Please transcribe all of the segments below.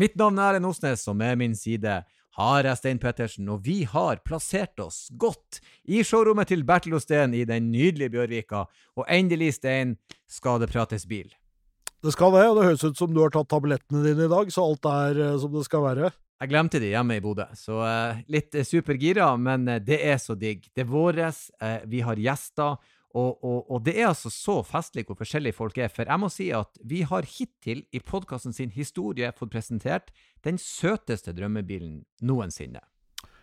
Mitt navn er Erlend Osnes, og med min side har jeg Stein Pettersen, og vi har plassert oss godt i showrommet til Bertil Osten i den nydelige Bjørvika. Og endelig, Stein, skal det prates bil. Det skal det, og det høres ut som du har tatt tablettene dine i dag, så alt er eh, som det skal være. Jeg glemte de hjemme i Bodø, så eh, litt eh, supergira, men det er så digg. Det er våres, vi har gjester, og, og, og det er altså så festlig hvor forskjellige folk er. For jeg må si at vi har hittil i podkasten sin historie fått presentert den søteste drømmebilen noensinne.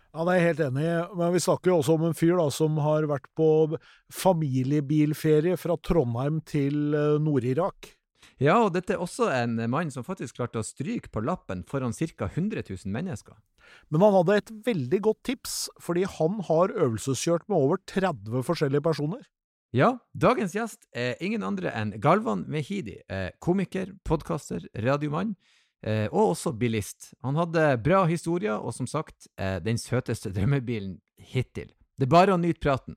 Ja, det er jeg helt enig i, men vi snakker jo også om en fyr da, som har vært på familiebilferie fra Trondheim til eh, Nord-Irak. Ja, og dette er også en mann som faktisk klarte å stryke på lappen foran ca. 100 000 mennesker. Men han hadde et veldig godt tips, fordi han har øvelseskjørt med over 30 forskjellige personer. Ja, dagens gjest er ingen andre enn Galvan Mehidi, eh, komiker, podkaster, radiomann, eh, og også bilist. Han hadde bra historier, og som sagt, eh, den søteste drømmebilen hittil. Det er bare å nyte praten.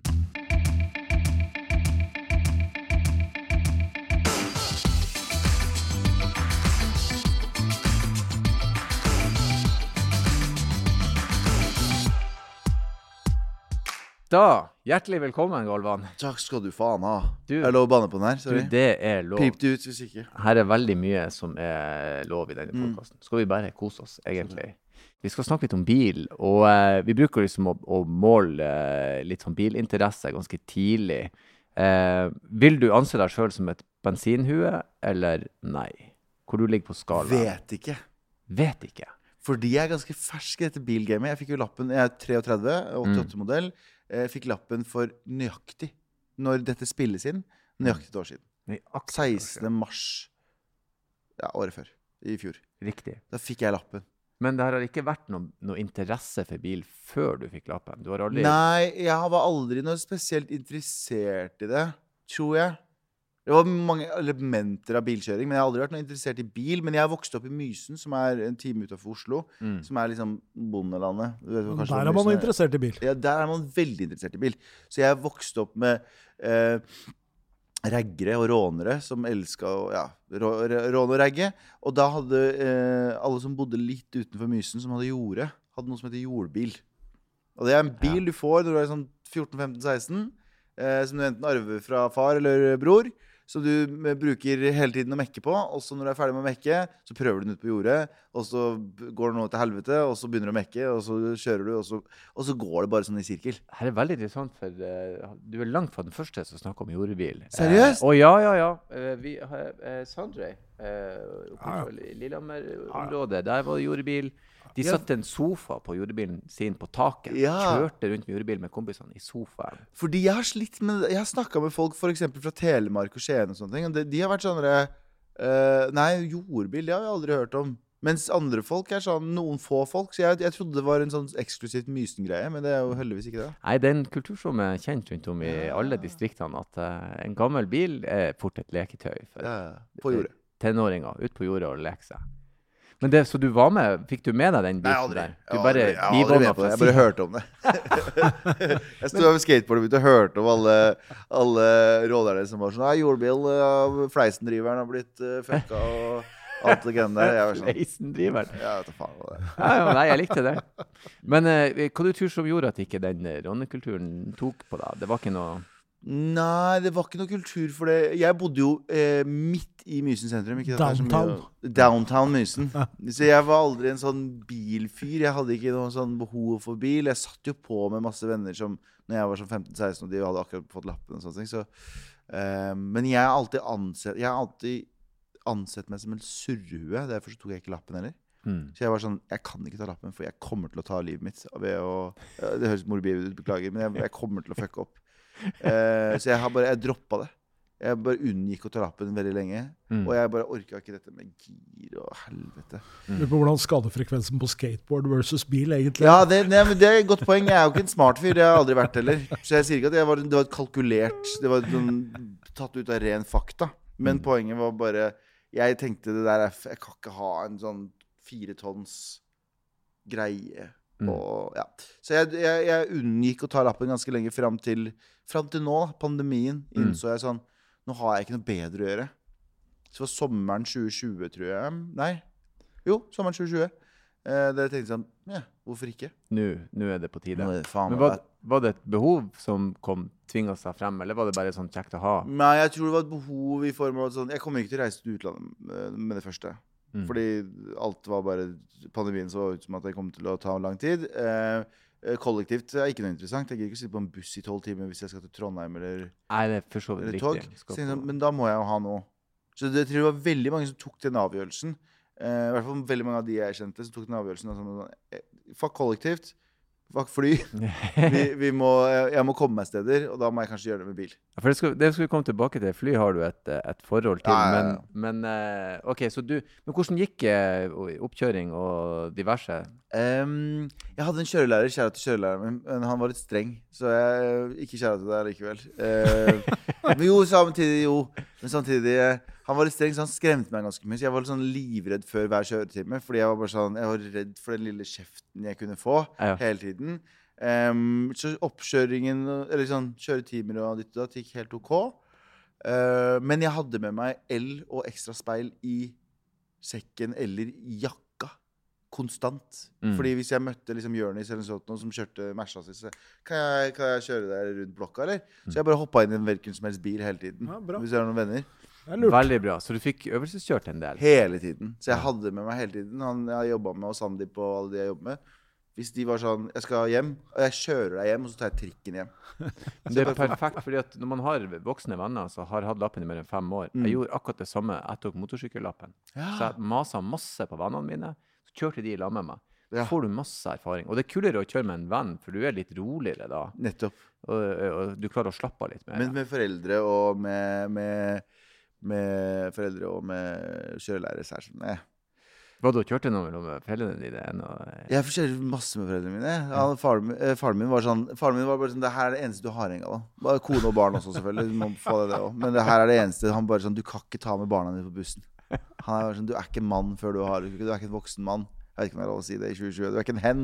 Da, hjertelig velkommen, Galvan. Takk skal du faen ha. Du- er det lov å banne på den her? Du, det er lov. Pip det ut hvis ikke. Her er veldig mye som er lov i denne Mm. Skal vi bare kose oss, egentlig. Vi skal snakke litt om bil, og uh, vi bruker liksom å, å måle uh, litt sånn bilinteresse ganske tidlig. Uh, vil du anse deg sjøl som et bensinhue, eller nei? Hvor du ligger på skalaen? Vet ikke. Vet ikke. Fordi jeg er ganske fersk i dette bilgamet. Jeg fikk jo lappen, jeg er 33, 88-modell. Jeg fikk lappen for nøyaktig når dette spilles inn. Nøyaktig et år siden. Nøyaktig, 16. mars ja, året før. I fjor. Riktig. Da fikk jeg lappen. Men det har ikke vært noe, noe interesse for bil før du fikk lappen? Du har aldri Nei, jeg var aldri noe spesielt interessert i det, tror jeg. Det var mange elementer av bilkjøring, men jeg har aldri vært noe interessert i bil. Men jeg har vokst opp i Mysen, som er en time utenfor Oslo. Mm. Som er liksom bondelandet. Du vet Der er man interessert i bil. Ja, der er man veldig interessert i bil. Så jeg vokste opp med eh, raggere og rånere som elska å ja, rå, rå- råne og ragge. Og da hadde eh, alle som bodde litt utenfor Mysen, som hadde jorde, hadde noe som heter jordbil. Og det er en bil du får når du er sånn 14-15-16, eh, som du enten arver fra far eller bror. Som du eh, bruker hele tiden å mekke på. Og så når du er ferdig med å mekke, så prøver du den ut på jordet. Og så går det noe til helvete, og så begynner du å mekke, og så kjører du, og så, og så går det bare sånn i sirkel. Her er veldig interessant, for uh, du er langt fra den første som snakker om jordebil. Seriøst? Å ja, ja, ja. Uh, vi har uh, Sandre uh, oppe på Lillehammer-området. Der var det jordebil. De Ja. satte en sofa på jordbilen sin på taket. Ja. Kjørte rundt med jordbilen med kompisene i sofaen. Fordi jeg har slitt med Jeg har snakka med folk for fra Telemark og Skien og sånne ting. Og de, de har vært sånn uh, Nei, jordbil, det har jeg aldri hørt om. Mens andre folk er sånn noen få folk. Så jeg, jeg trodde det var en sånn eksklusivt Mysen-greie, men det er jo heldigvis ikke det. Nei, det er en kultur som er kjent rundt om i alle distriktene, at uh, en gammel bil er fort et leketøy for Ja, på jordet. tenåringer ut på jordet og leke seg. Men det, Så du var med? Fikk du med deg den Nei, biten aldri. der? Jeg Du bare aldri, jeg aldri med på det. Jeg bare hørte om det. jeg sto over skateboardet mitt og hørte om alle, alle råderne som var sånn Nei, jordbil, uh, Fleisen-driveren har blitt uh, fucka, og alt det greiene der. Jeg var sånn Fleisendriveren. Ja, vet da faen hva det er. Nei, jeg likte det. Men uh, hva du tror som gjorde at ikke den eh, rånekulturen tok på deg? Det var ikke noe Nei, det var ikke noe kultur for det. Jeg bodde jo eh, midt i Mysen sentrum. Ikke at det så mye- Downtown. Downtown Mysen. Så jeg var aldri en sånn bilfyr. Jeg hadde ikke noe sånn behov for bil. Jeg satt jo på med masse venner som Når jeg var sånn 15-16 og de hadde akkurat fått lappen og sånne ting. Så, eh, men jeg har alltid ansett alltid ansett meg som en surrehue. Derfor så tok jeg ikke lappen heller. mm. Så jeg var sånn Jeg kan ikke ta lappen, for jeg kommer til å ta livet mitt å Det høres morbid ut, beklager, men jeg, jeg kommer til å fucke opp. Eh, så jeg har bare Jeg droppa det. Jeg bare unngikk å ta lappen veldig lenge. Mm. Og jeg bare orka ikke dette med gir og helvete. Lurer på hvordan skadefrekvensen på skateboard versus bil egentlig Ja, det, nei, men det er et godt poeng. Jeg er jo ikke en smart fyr. Det har jeg aldri vært heller. Så jeg sier ikke at jeg var, det var kalkulert. Det var noen, tatt ut av ren fakta. Men Mm. poenget var bare Jeg tenkte det der er Jeg kan ikke ha en sånn fire tonns greie. Mm. Og, ja. Så jeg, jeg, jeg unngikk å ta lappen ganske lenge fram til, fram til nå, pandemien. Mm. Innså jeg sånn Nå har jeg ikke noe bedre å gjøre. Så det var sommeren 2020, tror jeg. Nei. Jo, sommeren 2020. Eh, dere tenkte sånn Ja, hvorfor ikke? Nå nå er det på tide. Det Men var, var det et behov som kom tvinga seg frem, eller var det bare sånn kjekt å ha? Nei, jeg tror det var et behov i form av sånn Jeg kommer ikke til å reise til utlandet med- det første. Mm. Fordi alt var bare Pandemien så ut som at det kom til å ta lang tid. Eh, kollektivt er ikke noe interessant. Jeg gidder ikke å sitte på en buss i tolv timer hvis jeg skal til Trondheim eller, Nei, det er for så vidt eller tog. riktig. Så jeg på- sånn, men da må jeg jo ha noe. Så det, jeg tror det var veldig mange som tok den avgjørelsen. Eh, I hvert fall veldig mange av de jeg kjente, som tok den avgjørelsen. og Sånn, eh, fuck kollektivt. Fuck fly. Vi, vi må, jeg, må komme meg steder, og da må jeg kanskje gjøre det med bil. Ja, det skal, det skal vi komme tilbake til. Fly har du et, eh, et forhold til. Ja, ja. Men, men eh, OK, så du Men hvordan gikk eh, oppkjøring og diverse? Um, jeg hadde en kjørelærer, kjære til kjørelæreren min, men han var litt streng. Så jeg ikke kjære til deg likevel. Uh, men jo, samtidig jo. Men samtidig eh, Han var litt streng, så han skremte meg ganske mye. Så jeg var litt sånn livredd før hver kjøretime. Fordi jeg var bare sånn Jeg var redd for den lille kjeften jeg kunne få Ja. hele tiden. Um, så oppkjøringen, eller sånn kjøretimer og ditt og datt, gikk helt OK. Uh, men jeg hadde med meg el og ekstra speil i sekken eller jakka. Konstant. Mm. Fordi hvis jeg møtte liksom Jonis eller sånt noen som kjørte Merca si, så kan jeg, kan jeg kjøre der rundt blokka, eller? Så jeg bare hoppa inn i en hvilken som helst bil hele tiden. Ja, hvis jeg har noen venner. Veldig bra. Så du fikk øvelseskjørt en del? Hele tiden. Så jeg hadde med meg hele tiden. Han jeg jobba med, og Sandeep og alle de jeg jobber med. Hvis de var sånn Jeg skal hjem, og jeg kjører deg hjem, og så tar jeg trikken hjem. Men Det er perfekt, fordi at når man har voksne venner som har hatt lappen i mer enn fem år Mm. Jeg gjorde akkurat det samme. Jeg tok motorsykkellappen. Så jeg masa masse på vennene mine. Så kjørte de i lag med meg. Så Ja. får du masse erfaring. Og det er kulere å kjøre med en venn, for du er litt roligere da. Nettopp. Og, og du klarer å slappe av litt mer. Men med foreldre og med, med, med foreldre og med kjørelærer. så er sånn eh. Var du og kjørte noe med foreldrene dine? enn Jeg kjører masse med foreldrene mine. Ja, faren, eh, faren min var sånn Faren min var bare sånn Det her er det eneste du har, Engala. Bare Kone og barn også, selvfølgelig. Du må få det, det også. Men det her er det eneste. Han bare sånn Du kan ikke ta med barna dine på bussen. Han er bare sånn Du er ikke mann før du har Du er ikke en voksen mann. Jeg vet ikke om det er lov å si det i 2020. Du er ikke en hen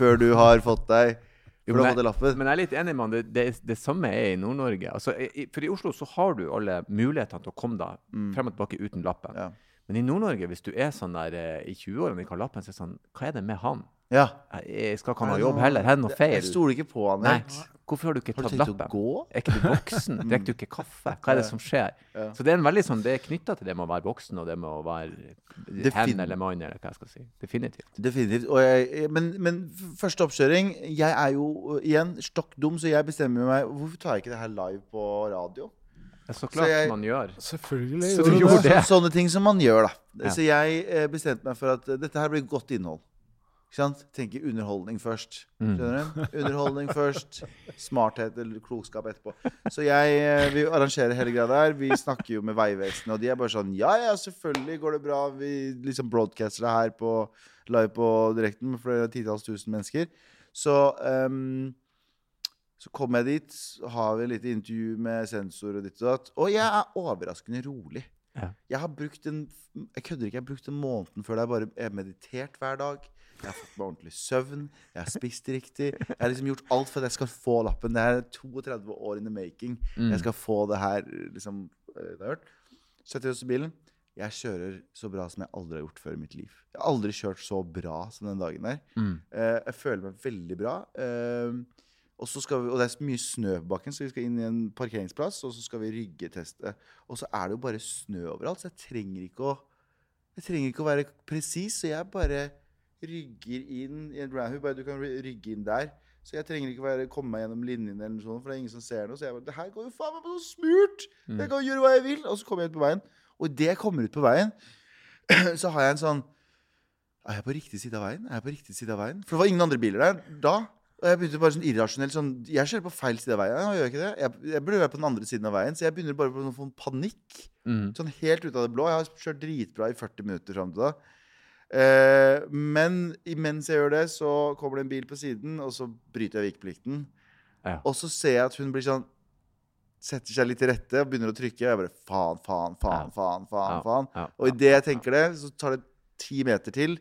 før du har fått deg Jo, men- jeg. Men jeg er litt enig med han. Det, det, det samme er i Nord-Norge. Altså, for i Oslo så har du alle mulighetene til å komme deg frem og tilbake uten lappen. Ja. Men i Nord-Norge, hvis du er sånn der eh, i 20-årene og ikke har lappen, så er det sånn Hva er det med han? Ja. Jeg skal ikke ha noe jobb heller. heller? Er noe feil? Jeg stoler ikke på han Nei. helt. Hvorfor har du ikke Har du tatt å lappen? gå? Er ikke du voksen? Drikker du ikke kaffe? Hva er det som skjer? Ja. Så det er en veldig sånn, det er knytta til det med å være voksen og det med å være hen eller mann, eller hva jeg skal si. Definitivt. Definitivt. Og jeg, men, men første oppkjøring Jeg er jo uh, igjen stokk dum, så jeg bestemmer meg Hvorfor tar jeg ikke det her live på radio? Det er så klart jeg- man gjør. Selvfølgelig. Så? Så, sånne ting som man gjør, da. Ja. Så jeg eh, bestemte meg for at dette her blir godt innhold. Ikke sant? Tenker underholdning først. Mm. Skjønner du? Underholdning først. Smarthet eller klokskap etterpå. Så jeg, eh, vi arrangerer hele greia der. Vi snakker jo med Vegvesenet, og de er bare sånn Ja, ja, selvfølgelig går det bra. Vi liksom broadcaster det her på live på direkten med flere titalls tusen mennesker. Så um, så kommer jeg dit, har vi et lite intervju med sensor og ditt og datt. Og jeg er overraskende rolig. Ja. Jeg har brukt en Jeg kødder ikke, jeg har brukt en måned før det er bare meditert hver dag. Jeg har fått meg ordentlig søvn. Jeg har spist riktig. Jeg har liksom gjort alt for at jeg skal få lappen. Det er 32 år in the making. Mm. Jeg skal få det her liksom eh, det har hørt. Setter oss i bilen. Jeg kjører så bra som jeg aldri har gjort før i mitt liv. Jeg har aldri kjørt så bra som den dagen der. Mm. Eh, jeg føler meg veldig bra. Eh, og, så skal vi, og det er så mye snø på bakken, så vi skal inn i en parkeringsplass. Og så skal vi ryggeteste. Og så er det jo bare snø overalt, så jeg trenger ikke å Jeg trenger ikke å være presis, så jeg bare rygger inn i en round. Bare, Du kan rygge inn der. Så jeg trenger ikke være, komme meg gjennom linjene, eller noe sånt, for det er ingen som ser noe. Så jeg bare Det her går jo faen meg på noe smurt! Jeg kan gjøre hva jeg vil! Og så kommer jeg ut på veien. Og idet jeg kommer ut på veien, så har jeg en sånn Er jeg på riktig side av veien? Er jeg på riktig side av veien? For det var ingen andre biler der da. Og jeg begynte bare sånn irrasjonelt sånn Jeg kjører på feil side av veien. Jeg, gjør ikke det. Jeg, jeg burde være på den andre siden av veien, så jeg begynner bare på få panikk. Mm. Sånn helt ut av det blå. Jeg har kjørt dritbra i 40 minutter fram til da. Eh, men imens jeg gjør det, så kommer det en bil på siden, og så bryter jeg vikeplikten. Ja. Og så ser jeg at hun blir sånn Setter seg litt til rette og begynner å trykke. Og Jeg bare faen, faen, faen, faen. faen, Ja, faen. ja, Og ja, idet jeg tenker det, så tar det ti meter til.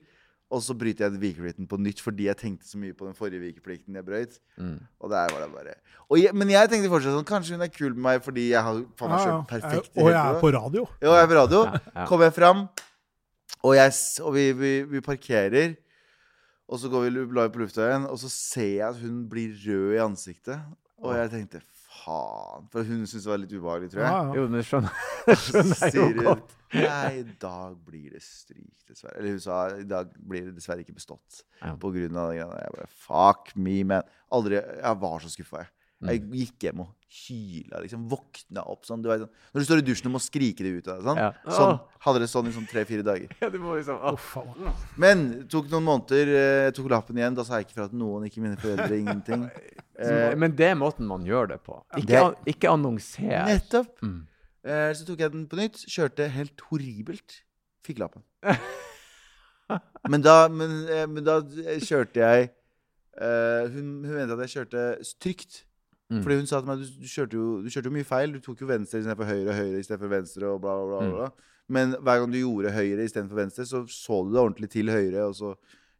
Og så bryter jeg vikeplikten på nytt fordi jeg tenkte så mye på den forrige vikeplikten jeg brøt. Mm. Og der var det bare og jeg, Men jeg tenkte fortsatt sånn Kanskje hun er kul med meg fordi jeg har faen meg Ja, perfekt. ja. perfekt. Og jeg er på- radio. Jo, jeg er på radio. Ja, ja. Kommer jeg fram, Og, jeg, og vi, vi, vi parkerer, og så går vi live på luftveien, og så ser jeg at hun blir rød i ansiktet. Og jeg tenkte faen. For hun syntes det var litt ubehagelig, tror jeg. Ja, ja. Jo, men skjønner, skjønner jeg jo godt. Nei, i dag blir det stryk, dessverre. Eller hun sa i dag blir det dessverre ikke bestått. Ja. På grunn av det greiene. Jeg bare fuck me, man. Aldri Jeg var så skuffa, jeg. Jeg Mm. gikk hjem og hyla, liksom. Våkna opp sånn. Du vet, sånn. Når du står i dusjen og må skrike det ut av deg. Sånn. Ja. sånn. Hadde det sånn i sånn tre-fire dager. Ja, du må liksom oh, faen. Men det tok noen måneder. eh, Jeg tok lappen igjen. Da sa jeg ikke fra til noen, ikke mine foreldre, ingenting. Eh, Men det er måten man gjør det på. Ikke, Det- an, ikke annonser. nettopp. Mm. Eh, Så tok jeg den på nytt. Kjørte helt horribelt. Fikk lappen. Men da, men, eh, men da kjørte jeg eh, hun, hun mente at jeg kjørte trygt. Mm. Fordi hun sa til meg du, du, kjørte jo, du kjørte jo mye feil. Du tok jo venstre istedenfor høyre, høyre istedenfor venstre. og bla, bla, bla, bla. Men hver gang du gjorde høyre istedenfor venstre, så så du det ordentlig til høyre. Og så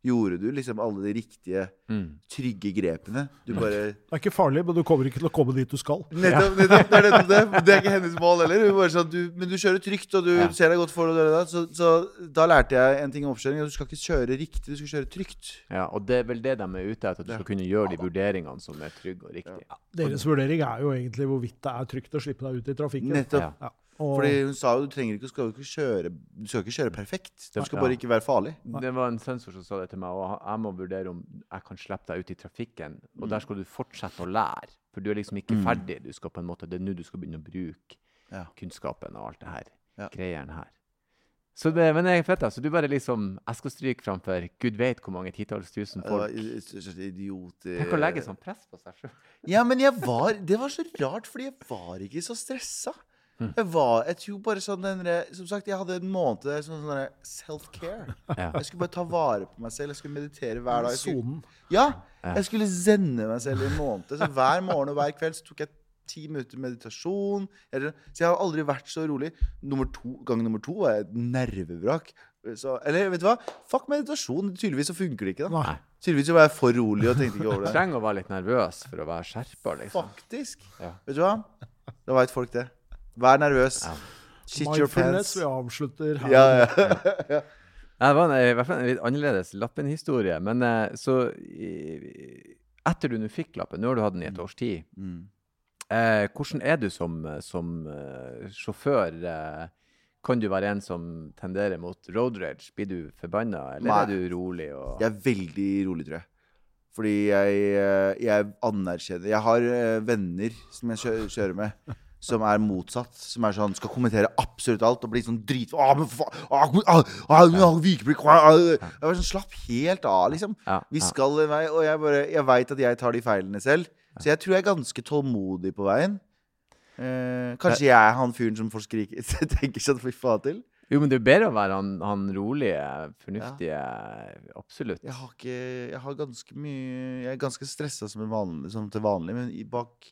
gjorde du liksom alle de riktige, Mm. trygge grepene. Du bare Det er ikke farlig, men du kommer ikke til å komme dit du skal. Nettopp, nettopp, det er nettopp det. Det er ikke hennes mål heller. Bare sånn, du, men du kjører trygt, og du Ja. ser deg godt for. deg. det så, så da lærte jeg en ting om oppkjøring. Du skal ikke kjøre riktig, du skal kjøre trygt. Ja, og det er vel det de er ute etter, at du skal kunne gjøre de vurderingene som er trygge og riktige. Deres vurdering er jo egentlig hvorvidt det er trygt å slippe deg ut i trafikken. Nettopp. Ja. Og, Fordi hun sa jo du trenger ikke, du skal ikke kjøre Du skal ikke kjøre perfekt. Du skal Ja. bare ikke være farlig. Det var en sensor som sa det til meg, og jeg må vurdere om jeg kan slippe deg ut i trafikken. Og der skal du fortsette å lære, for du er liksom ikke Mm. ferdig. Du skal på en måte, Det er nå du skal begynne å bruke Ja. kunnskapen og alt det her. Ja. Greiene her. Så det, men det er fett, altså. Du bare liksom Jeg skal stryke framfor gud vet hvor mange titalls tusen folk. idiot eh. Tenk å legge sånn press på seg sjøl. Ja, men jeg var Det var så rart, fordi jeg var ikke så stressa. Mm. Jeg var Jeg tror bare sånn den Som sagt, jeg hadde en måned der sånn, sånn self-care. Ja. Jeg skulle bare ta vare på meg selv. Jeg skulle meditere hver dag. Skulle, sonen. ja, jeg skulle sende meg selv i en måned. Så hver morgen og hver kveld så tok jeg ti minutter meditasjon. Eller, så jeg har aldri vært så rolig. Nummer to, gang nummer to var jeg et nervevrak. Så, eller vet du hva? Fuck meditasjon. Tydeligvis så funker det ikke. da Nei. Tydeligvis så var jeg for rolig og tenkte ikke over det. Trenger å være litt nervøs for å være skjerpa, liksom. Faktisk. Ja. Vet du hva? Da veit folk det. Vær nervøs. Ja. Shit your pants. vi avslutter her. Ja, ja. Ja, Det var en, i hvert fall en litt annerledes lappenhistorie. Men eh, så Etter du nå fikk lappen, nå har du hatt den i et års tid, Mm. eh, hvordan er du som, som uh, sjåfør? Eh, kan du være en som tenderer mot road rage? Blir du forbanna, eller Nei. er du rolig? Og... Jeg er veldig rolig, tror jeg. Fordi jeg, eh, jeg anerkjenner Jeg har eh, venner som jeg kjører med, som er motsatt. Som er sånn, skal kommentere absolutt alt og bli sånn drit... Å, men faen! ah, ah, ah, ah, ah, ah. Jeg var sånn, Slapp helt av, liksom. Vi skal en vei, og jeg, bare, jeg veit at jeg tar de feilene selv. Så jeg tror jeg er ganske tålmodig på veien. Eh, kanskje jeg er han fyren som får skrike tenker vi fy faen til. Jo, men det er bedre å være han, han rolige, fornuftige Absolutt. Jeg har ikke Jeg har ganske mye Jeg er ganske stressa som, som til vanlig, men bak,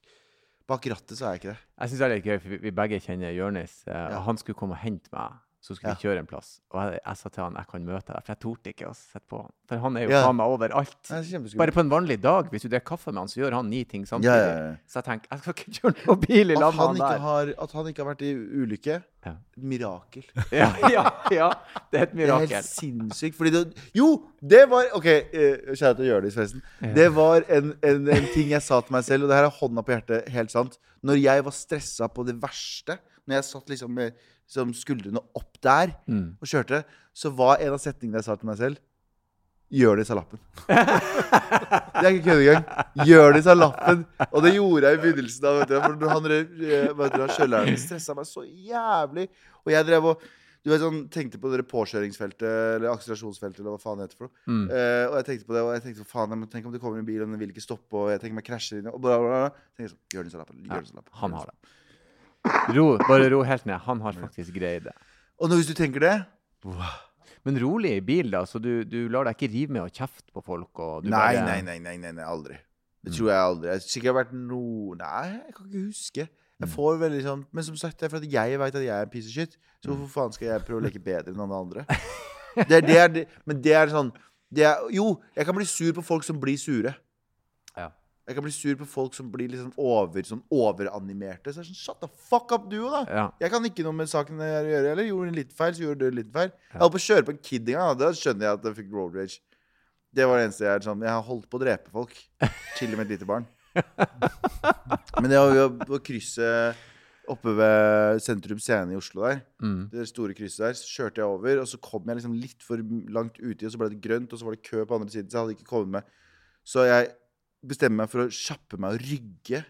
bak rattet så er jeg ikke det. Jeg syns det er litt gøy, for vi, vi begge kjenner Jonis. Eh, Ja. Han skulle komme og hente meg, så skulle vi kjøre en plass. Og jeg, jeg sa til han jeg kan møte deg, for jeg torde ikke å sitte på han. For han er jo faen meg overalt. Er. Bare på en vanlig dag, hvis du drikker kaffe med han, så gjør han ni ting samtidig. Så jeg tenker, jeg skal ikke kjøre noen bil i landet lag med han, der. har, at han ikke har vært i ulykke et Mirakel. Ja, ja, ja, det er et mirakel. Det er helt sinnssykt. Fordi det Jo, det var OK, uh, kjære til Jonis, forresten. Det var en, en, en ting jeg sa til meg selv, og det her er hånda på hjertet, helt sant. Når jeg var stressa på det verste, når jeg satt liksom med som skuldrene opp der Mm. og kjørte, så var en av setningene jeg sa til meg selv Gjør det i salappen. det er ikke kødd engang. det i salappen Og det gjorde jeg i begynnelsen. da, vet du, for han, eh, vet du, han Kjøleren stressa meg så jævlig. Og jeg drev og du vet sånn, tenkte på det påkjøringsfeltet eller akselerasjonsfeltet eller hva faen det heter for noe. Mm. Uh, og jeg tenkte på det, og jeg tenkte faen, jeg må- tenk om det kommer en bil og den vil ikke stoppe, og jeg tenker meg krasjer inn, og bla, bla, bla. Tenker sånn, Jonis har lappen. Ja, Jonis har lappen. han har det. Ro, bare ro helt ned. Han har faktisk greid det. Og nå, hvis du tenker det Men rolig i bil, da, så du, du lar deg ikke rive med å kjefte på folk? Og du Nei, bare- nei, nei, nei, nei, nei, aldri. Det tror jeg aldri. Jeg har sikkert vært noe Nei, jeg kan ikke huske. Jeg Mm. får veldig sånn Men som sagt, det er fordi jeg veit at jeg er en piece of shit. Så hvorfor faen skal jeg prøve å leke bedre enn alle andre? Det er, det er, men det er sånn det er, Jo, jeg kan bli sur på folk som blir sure. Ja. Jeg kan bli sur på folk som blir liksom over, sånn overanimerte. Så jeg er sånn, Shut the fuck up, du òg, da! Ja. Jeg kan ikke noe med saken å gjøre. Eller gjorde en liten feil, så gjorde du liten feil. Jeg holdt på å kjøre på en kid en gang. Da skjønner jeg at jeg fikk road rage. Det var det eneste jeg er sånn Jeg har holdt på å drepe folk. Til og med et lite barn. Men det jo å krysse oppe ved Sentrum Scene i Oslo der. Mm. Det store krysset der. Så kjørte jeg over, og så kom jeg liksom litt for langt uti, og så ble det grønt, og så var det kø på andre siden, så jeg hadde ikke kommet med. Så jeg bestemmer meg for å kjappe meg og rygge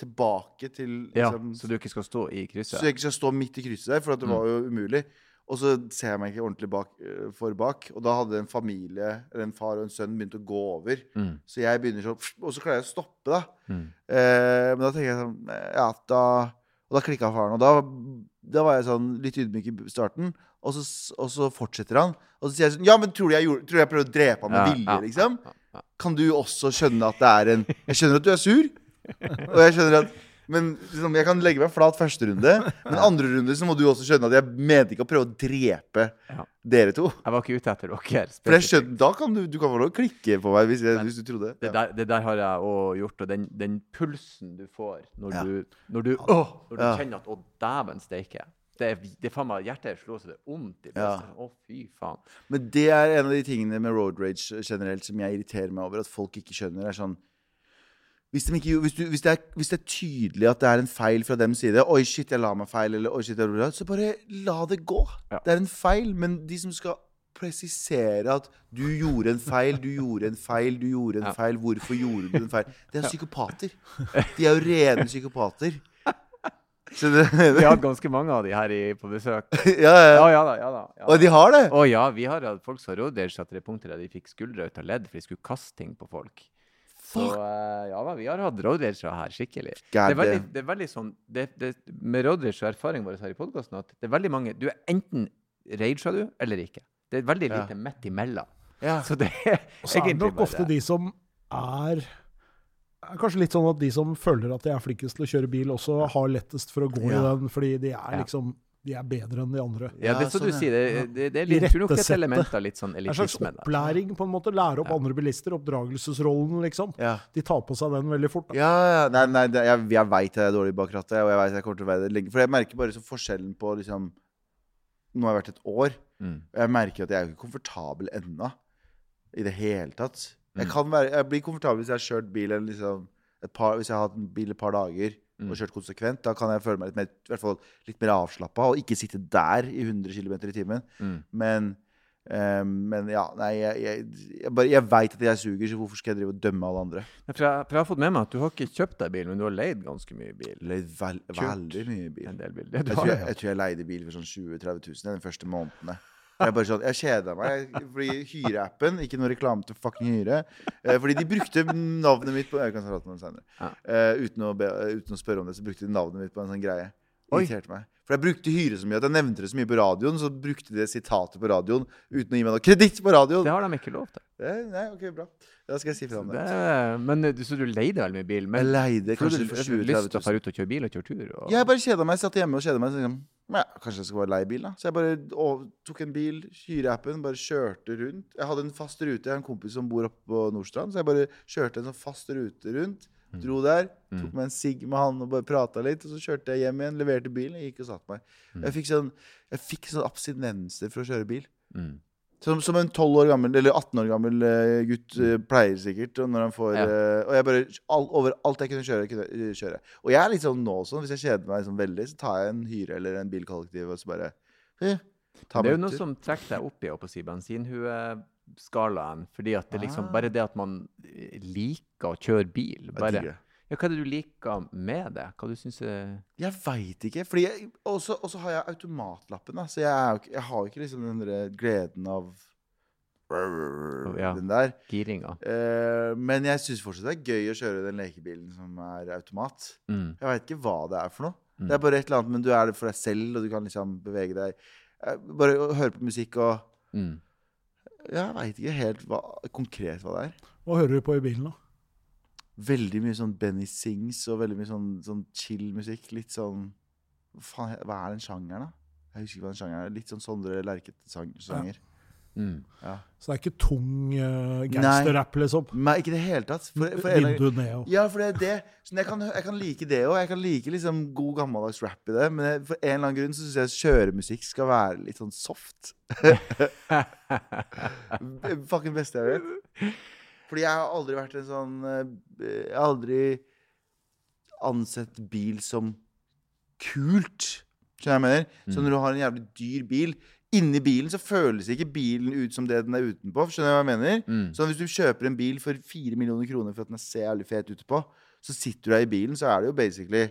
tilbake til ja, liksom, så du ikke skal stå i krysset? så jeg ikke skal stå midt i krysset der, for at det Mm. var jo umulig. Og så ser jeg meg ikke ordentlig bak, øh, for bak. Og da hadde en familie, eller en far og en sønn, begynt å gå over. Mm. Så jeg begynner sånn Og så klarer jeg å stoppe, da. Mm. Eh, men da tenker jeg sånn eh, Ja, da Og da klikka faren. Og da, da var jeg sånn litt ydmyk i starten. Og så, og så fortsetter han. Og så sier jeg sånn Ja, men tror du jeg, gjorde, tror du jeg prøvde å drepe ham med Ja, vilje, ja, liksom? ja, ja. Kan du også skjønne at det er en Jeg skjønner at du er sur, og jeg skjønner at men liksom, Jeg kan legge meg flat første runde, men andre runde så må du også skjønne at jeg mente ikke å prøve å drepe Ja. dere to. Jeg var ikke ute etter dere. For jeg skjønner, Da kan du, du kan vel klikke på meg hvis, jeg, hvis du trodde. Det der, det der har jeg òg gjort, og den, den pulsen du får når Ja. du, når du, å, når du Ja. kjenner at 'Å, dæven steike'. Det det faen meg Hjertet slo så det vondt i brystet. Å, fy faen. Men det er en av de tingene med road rage generelt som jeg irriterer meg over at folk ikke skjønner. er sånn hvis, de ikke, hvis, du, hvis, det er, hvis det er tydelig at det er en feil fra dems side Oi, shit, jeg la meg feil. Eller, Oi, shit, jeg, så bare la det gå. Ja. Det er en feil. Men de som skal presisere at du gjorde en feil, du gjorde en feil, du gjorde en feil, hvorfor gjorde du en feil? Det er psykopater. De er jo rene psykopater. Så det, Vi har hatt ganske mange av de her i, på besøk. ja, ja, Ja, ja. ja da. ja da. Ja, Og de har det. Å ja, vi har hatt folk som har rådert seg til det punktet der de fikk skuldre ut av ledd for de skulle kaste ting på folk. Så Fuck. eh, ja da, vi har hatt rådgjerder her skikkelig. Det er veldig, det er veldig sånn det, det, Med rådgjerds og erfaringen vår her i podkasten at det er veldig mange Du er enten rager du eller ikke. Det er veldig Ja. lite midt imellom. Ja. Så det er Og så er det nok ofte de som er er Kanskje litt sånn at de som føler at de er flinkest til å kjøre bil, også har lettest for å gå Ja. i den, fordi de er Ja. liksom De er bedre enn de andre. Ja, det er sånn du sier. Det, det, det er litt, tror nok et element av litt sånn er en slags opplæring, på en måte. Lære opp Ja. andre bilister. Oppdragelsesrollen, liksom. ja. De tar på seg den veldig fort. Da. Ja, ja. Nei, nei jeg, jeg veit jeg er dårlig bak rattet, og jeg vet jeg kommer til å være det lenge. For jeg merker bare så forskjellen på liksom Nå har jeg vært et år, Mm. og jeg merker at jeg er ikke komfortabel ennå. I det hele tatt. Jeg, kan være, jeg blir komfortabel hvis jeg har kjørt bil en liksom et par, Hvis jeg har hatt en bil et par dager Mm. og kjørt konsekvent. Da kan jeg føle meg litt mer, i hvert fall litt mer avslappa og ikke sitte der i 100 km i timen. Mm. Men um, men ja, nei, jeg, jeg, jeg, bare- jeg veit at jeg suger, så hvorfor skal jeg drive og dømme alle andre? Ja, For jeg, for jeg har fått med meg at du har ikke kjøpt deg bil, men du har leid ganske mye bil. Leid vel, veldig mye bil. En del bil. Ja, Jeg tror jeg, jeg leide bil for sånn 20 000-30 000 de første månedene. Jeg bare sånn, jeg kjeda meg. Fordi Hyreappen Ikke noe reklame til fucking Hyre. Eh, fordi de brukte navnet mitt på Jeg kan prate om det senere. Ja. Eh, uten, å be, uten å spørre om det, så brukte de navnet mitt på en sånn greie. Oi. Irriterte meg. For jeg brukte Hyre så mye at jeg nevnte det så mye på radioen. Så brukte de sitatet på radioen uten å gi meg noe kreditt på radioen. Det har de ikke lov til. Det, nei, ok, bra. Da skal jeg si fra om Det, det. men eh, du- Så du leide veldig mye bil? Jeg leide kanskje for har du 20 lyst til å 000. dra ut og kjøre bil og kjøre tur? Og... Jeg bare kjeda meg. Satt hjemme og kjeda meg. Så liksom, ja, kanskje jeg skal bare leie bil, da. Så jeg bare å, tok en bil, hyreappen, bare kjørte rundt. Jeg hadde en fast rute. Jeg har en kompis som bor oppe på Nordstrand, så jeg bare kjørte en sånn fast rute rundt. Dro der, tok Mm. meg en sigg med han og bare prata litt. Og så kjørte jeg hjem igjen, leverte bilen, gikk og satte meg. Mm. Jeg fikk sånn, jeg fikk sånn abstinenser for å kjøre bil. Mm. Som, som en 12 år gammel, eller 18 år gammel eh, gutt eh, pleier sikkert. Og, når han får, Ja. eh, og jeg bare all, Over alt jeg kunne kjøre, kunne kjøre. Og jeg er litt sånn nå sånn, hvis jeg kjeder meg sånn veldig, så tar jeg en hyre eller en bilkollektiv og så bare eh, Det er jo noe som trekker deg opp i å si, bensinhueskalaen. Fordi at det liksom Ah. Bare det at man eh, liker å kjøre bil. Bare, ja, hva er det du liker med det? Hva du syns er Jeg veit ikke. Også, også har jeg automatlappen, da. Så jeg, er jeg har ikke liksom den der gleden av Ja. den der. giringa? Uh, men jeg syns fortsatt det er gøy å kjøre den lekebilen som er automat. Mm. Jeg veit ikke hva det er for noe. Mm. Det er bare et eller annet, men du er det for deg selv, og du kan liksom bevege deg. Eh, Bare høre på musikk og Mm. Jeg veit ikke helt hva, konkret hva det er. Hva hører du på i bilen, da? Veldig mye sånn Benny Sings og veldig mye sånn, sånn chill musikk. Litt sånn Hva, faen, hva er den sjangeren, da? Jeg husker ikke hva den sjangeren er. Litt sånn Sondre Lerche-sanger. Mm. Så det er ikke tung uh, gangsterrapp, liksom. Nei, ikke i det hele tatt. For, for ned og ja, for det er det. Så jeg, kan, jeg kan like det òg. Jeg kan like liksom god gammeldags rap i det. Men jeg, for en eller annen grunn så syns jeg kjøremusikk skal være litt sånn soft. Fucking beste jeg vet. Fordi jeg har aldri vært en sånn eh, Jeg har aldri ansett bil som kult. Skjønner du hva jeg mener? Så når du har en jævlig dyr bil Inni bilen så føles ikke bilen ut som det den er utenpå. Skjønner du hva jeg mener? Mm. Så hvis du kjøper en bil for fire millioner kroner for at den ser jævlig fet ut på, så sitter du der i bilen, så er det jo basically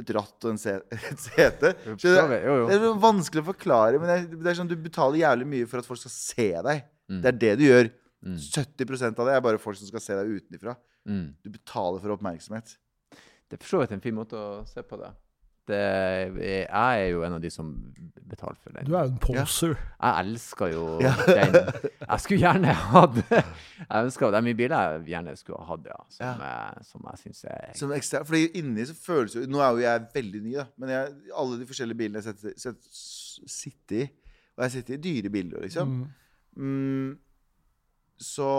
et ratt og en se- et sete. Jo, jo. Det er vanskelig å forklare, men det er, er sånn du betaler jævlig mye for at folk skal se deg. Mm. Det er det du gjør. Mm. 70% av det er bare folk som skal se deg utenfra. Mm. Du betaler for oppmerksomhet. Det er for så vidt en fin måte å se på det. Er, jeg er jo en av de som betaler for den. Du er jo en poser. Jeg elsker jo Ja. den. Jeg skulle gjerne hatt Jeg ønsker, Det er mye biler jeg gjerne skulle hatt, ja. Som, jeg, som jeg syns er Som ekstra, fordi inni så føles jo Nå er jo jeg veldig ny, da. Men jeg, alle de forskjellige bilene jeg setter- set- sitter i Og jeg sitter i dyre biler, liksom. Mm. Mm, så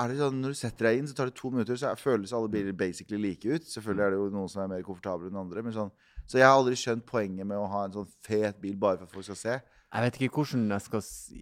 er det sånn når du setter deg inn, så tar det to minutter, så føles alle biler basically like ut. Selvfølgelig er det jo noen som er mer komfortable enn andre. Men sånn, så jeg har aldri skjønt poenget med å ha en sånn fet bil bare for at folk skal se. Jeg vet ikke hvordan jeg skal si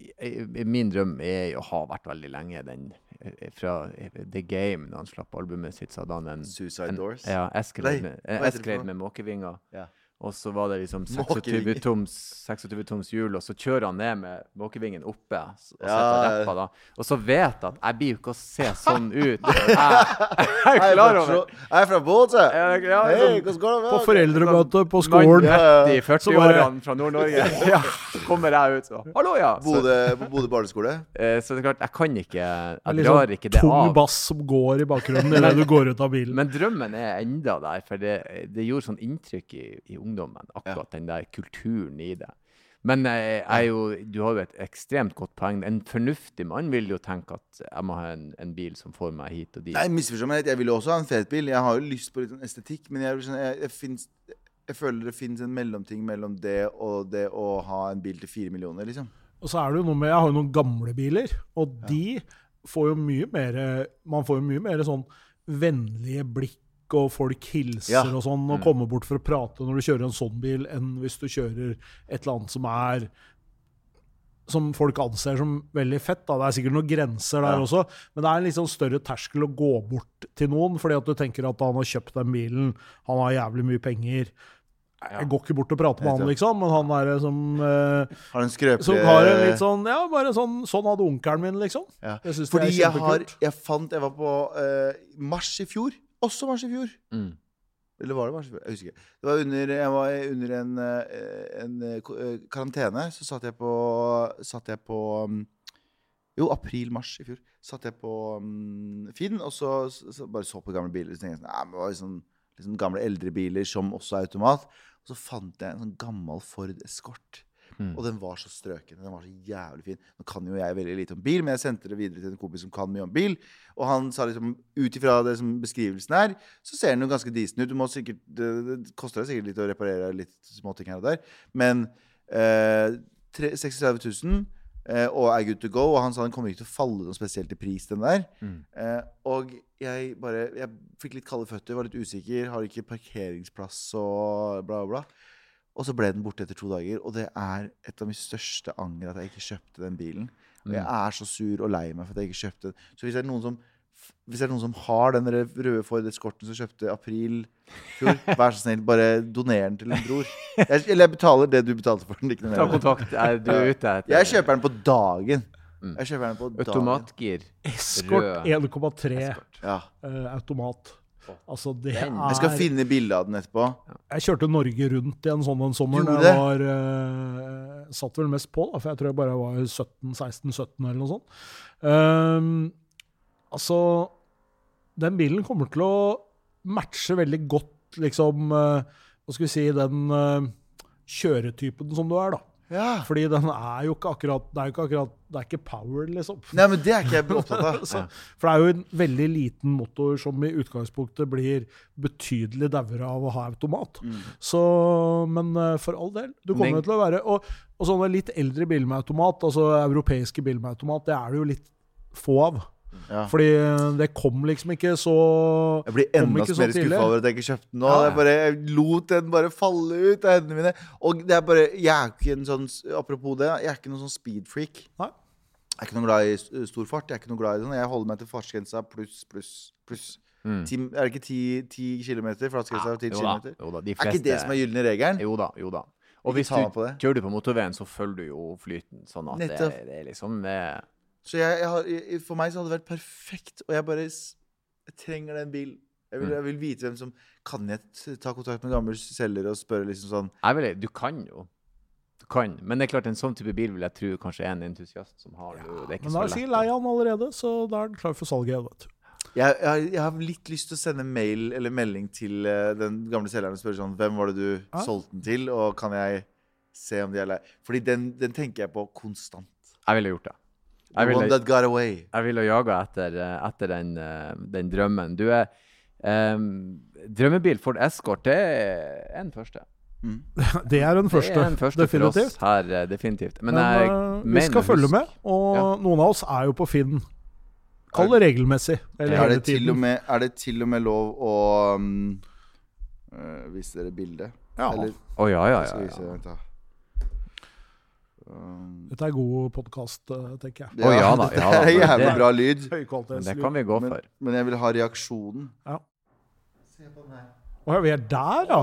Min drøm er å ha vært veldig lenge den eh, fra eh, The Game, da han slapp albumet sitt, så hadde han en Suicide en, Doors. Ja, Escalade med, med måkevinger. Ja. Og så var det liksom 26 Måkevinger. toms, 26 toms hjul, og så kjører han ned med måkevingen oppe og Ja, sitter og ja. rapper da. Og så vet jeg at jeg blir jo ikke å se sånn ut. Jeg, jeg er klar over. Jeg er fra Bodø. Ja, liksom, sånn-? På foreldremøte på skolen. Ja, ja, i 40-årene fra Nord-Norge. Ja, så kommer jeg ut så Hallo, ja! Bodø, barneskole. eh, så det er klart, jeg kan ikke Jeg drar sånn ikke det tung bass som går i bakgrunnen idet du går ut av bilen. Men drømmen er enda der, for det, det gjorde sånn inntrykk i, i ungdommen, akkurat den der kulturen i det. Men jeg, jeg er jo, du har jo et ekstremt godt poeng. En fornuftig mann vil jo tenke at jeg må ha en, en bil som får meg hit og dit. Nei, misforstå meg rett. Jeg vil jo også ha en fet bil. Jeg har jo lyst på litt sånn estetikk, men jeg, jeg, jeg, finnes, jeg føler det fins en mellomting mellom det og det å ha en bil til fire millioner, liksom. Og så er det jo noe med Jeg har jo noen gamle biler, og de får jo mye mer Man får jo mye mer sånn vennlige blikk, og folk hilser Ja. og sånn, og kommer bort for å prate når du kjører en sånn bil, enn hvis du kjører et eller annet som er som folk anser som veldig fett. Da. Det er sikkert noen grenser der Ja. også, men det er en litt sånn større terskel å gå bort til noen, fordi at du tenker at han har kjøpt den bilen, han har jævlig mye penger. Jeg går ikke bort og prater med han, liksom, men han er som eh, Har en skrøpelig som har en litt sånn Ja, bare sånn Sånn hadde onkelen min, liksom. ja. Jeg synes Fordi det er jeg har. Jeg fant Jeg var på eh, mars i fjor. Også mars i fjor. Mm. Eller var det mars i fjor? Jeg husker ikke. Det var under, jeg var under en, eh, en eh, eh, karantene. Så satt jeg på Satt jeg på um, Jo, april-mars i fjor. Satt jeg på um, Finn og så, så, så bare så på gamle biler. Så tenkte jeg sånn, men det var liksom, liksom gamle eldre biler som også er automat. Og så fant jeg en sånn gammel Ford Escort. Mm. Og den var så strøken. Den var så jævlig fin. Nå kan jo jeg veldig lite om bil, men jeg sendte det videre til en kompis som kan mye om bil. Og han sa liksom ut ifra det som beskrivelsen er, så ser den jo ganske decent ut. Du må sikkert, det, det koster deg sikkert litt å reparere litt småting her og der. Men eh, 36 000 eh, og er good to go. Og han sa den kommer ikke til å falle noe spesielt i pris, den der. Mm. Eh, og jeg bare Jeg fikk litt kalde føtter, var litt usikker, har ikke parkeringsplass og bla, bla. Og så ble den borte etter to dager. Og det er et av mine største anger at jeg ikke kjøpte den bilen. Og jeg er så sur og lei meg for at jeg ikke kjøpte den. Så hvis det er noen som hvis det er noen som har den røde Ford Escorten som kjøpte april fjor, vær så snill, bare doner den til en bror. Jeg, eller jeg betaler det du betalte for den. Ikke noe Ta kontakt. Er du ute etter Jeg kjøper den på dagen. Mm. Jeg kjøper den på dagen. automatgir? Escort 1,3 Escort. Ja. uh, automat. Altså, det er Jeg skal finne bilde av den etterpå. Jeg kjørte Norge rundt i en sånn en sommer. Gjorde det? Jeg var, uh, satt vel mest på, da, for jeg tror jeg bare var 17-16-17 eller noe sånt. Um, altså Den bilen kommer til å matche veldig godt, liksom uh, Hva skal vi si Den uh, kjøretypen som du er, da. Ja. Fordi den er jo ikke akkurat Det er jo ikke akkurat Det er ikke power, liksom. Nei, men det er ikke jeg opptatt av. Så, for det er jo en veldig liten motor som i utgangspunktet blir betydelig dauere av å ha automat. Mm. Så, men eh, for all del. Du kommer jo til å være Og, og sånne litt eldre biler med automat, altså europeiske biler med automat, det er det jo litt få av. Ja. Fordi eh, det kom liksom ikke så Jeg blir enda mer skuffa over at jeg ikke kjøpte den nå. Ja. Jeg, bare, jeg lot den bare falle ut av hendene mine. Og det er bare Jeg er ikke en sånn Apropos det, jeg er ikke noen sånn speed-freak. Nei. Jeg er ikke noe glad i stor fart. Jeg er ikke noe glad i sånn Jeg holder meg til fartsgrensa pluss, pluss, pluss. Mm. Ti, er det ikke 10, 10 km? Fartsgrensa Ja, er 10 jo da, km? jo da, de Er ikke det som er gylne regelen? Jo da, jo da. Og hvis du meg på det. kjører du på motorveien, så følger du jo flyten. Sånn at det, det er liksom eh, Så jeg, jeg har, for meg så hadde det vært perfekt, og jeg bare jeg trenger den bilen. Jeg vil, Mm. jeg vil vite hvem som Kan jeg ta kontakt med gammel selger og spørre liksom sånn jeg vil, Du kan jo. Du kan. Men det er klart, en sånn type bil vil jeg tro kanskje er en entusiast som har det. Det er ikke Men da sier er sikkert lei av allerede, så da er den klar for salget vet du. jeg, jeg, jeg har litt lyst til å sende mail eller melding til uh, den gamle selgeren og spørre sånn Hvem var det du Ja. solgte den til, og kan jeg se om de er lei? Fordi den, den tenker jeg på konstant. Jeg ville gjort det. The Jeg one that got away. jeg ville jaga etter, eh, etter den, eh, den drømmen. Du er um, Drømmebil Ford Escort, det er en første. Mm. Det er den første, det er en første definitivt. for her, eh, definitivt. Men, Men, jeg eh, vi skal følge med, og Ja. noen av oss er jo på Finn. Kall det regelmessig. Eller Er det, til og med, er det til og med lov å um, vise dere bildet? Ja. Eller oh, ja, ja, ja. ja. Da. Um, Dette er god podkast, tenker jeg. Å, ja da, ja da, er men jævlig bra lyd. Men det kan vi gå for. men jeg vil ha reaksjonen. Ja. Se på den her. Å ja, vi er der, ja.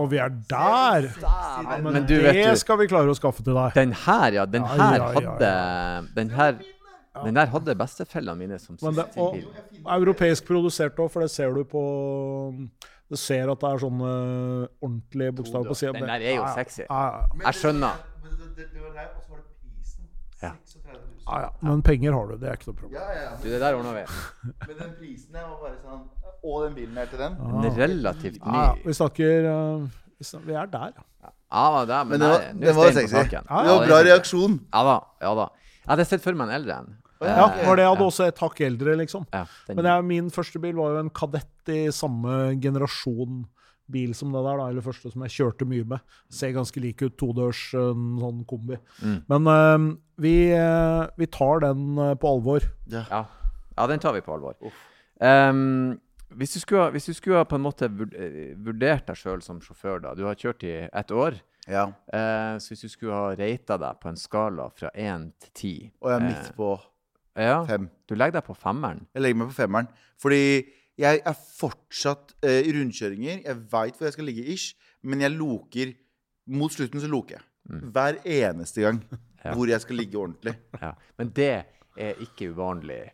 Og vi er der. Ja, men, Men du, det vet du- skal vi klare å skaffe til deg. Den her, ja. Den her hadde Den her den der hadde bestefellene mine som Men det, siste og bil. europeisk produsert òg, for det ser du på Du ser at det er sånne ordentlige bokstaver på sida. Den der er jo sexy. Jeg skjønner. Det, det, det var der, og så var det prisen. Ja. 36 000. Ah, ja. Men penger har du, det er ikke noe problem. Ja, ja, men, Du, det der ordner vi. Men den prisen der var bare sånn Og den bilen her til den. En relativt Ja, ja. Vi snakker uh, vi er der, ja. Ja, det, men, Men det var, nei, var steinen sexy. saken. Ja, Det var bra reaksjon. Ja da. ja da. Jeg hadde sett for meg en eldre en. Ja, Eh, var det jeg hadde ja. også et hakk eldre, liksom. Ja, den, Men jeg, min første bil var jo en kadett i samme generasjon bil som det der, da, eller første som jeg kjørte mye med. Ser ganske lik ut, todørs, en sånn kombi. Mm. Men uh, vi, uh, vi tar den eh, på alvor. Ja. ja. ja, den tar vi på alvor. Um, hvis, du skulle, hvis du skulle på en måte eh, vurdert deg sjøl som sjåfør, da Du har kjørt i ett år. ja. Uh, så hvis du skulle ha rata deg på en skala fra én til ti Og jeg er midt på Ja, fem. du legger deg på femmeren. Jeg legger meg på femmeren. Fordi jeg er fortsatt eh, i rundkjøringer. Jeg veit hvor jeg skal ligge ish, men jeg loker Mot slutten så loker jeg. Hver eneste gang Mm. Ja. hvor jeg skal ligge ordentlig. Ja. Men det er ikke uvanlig.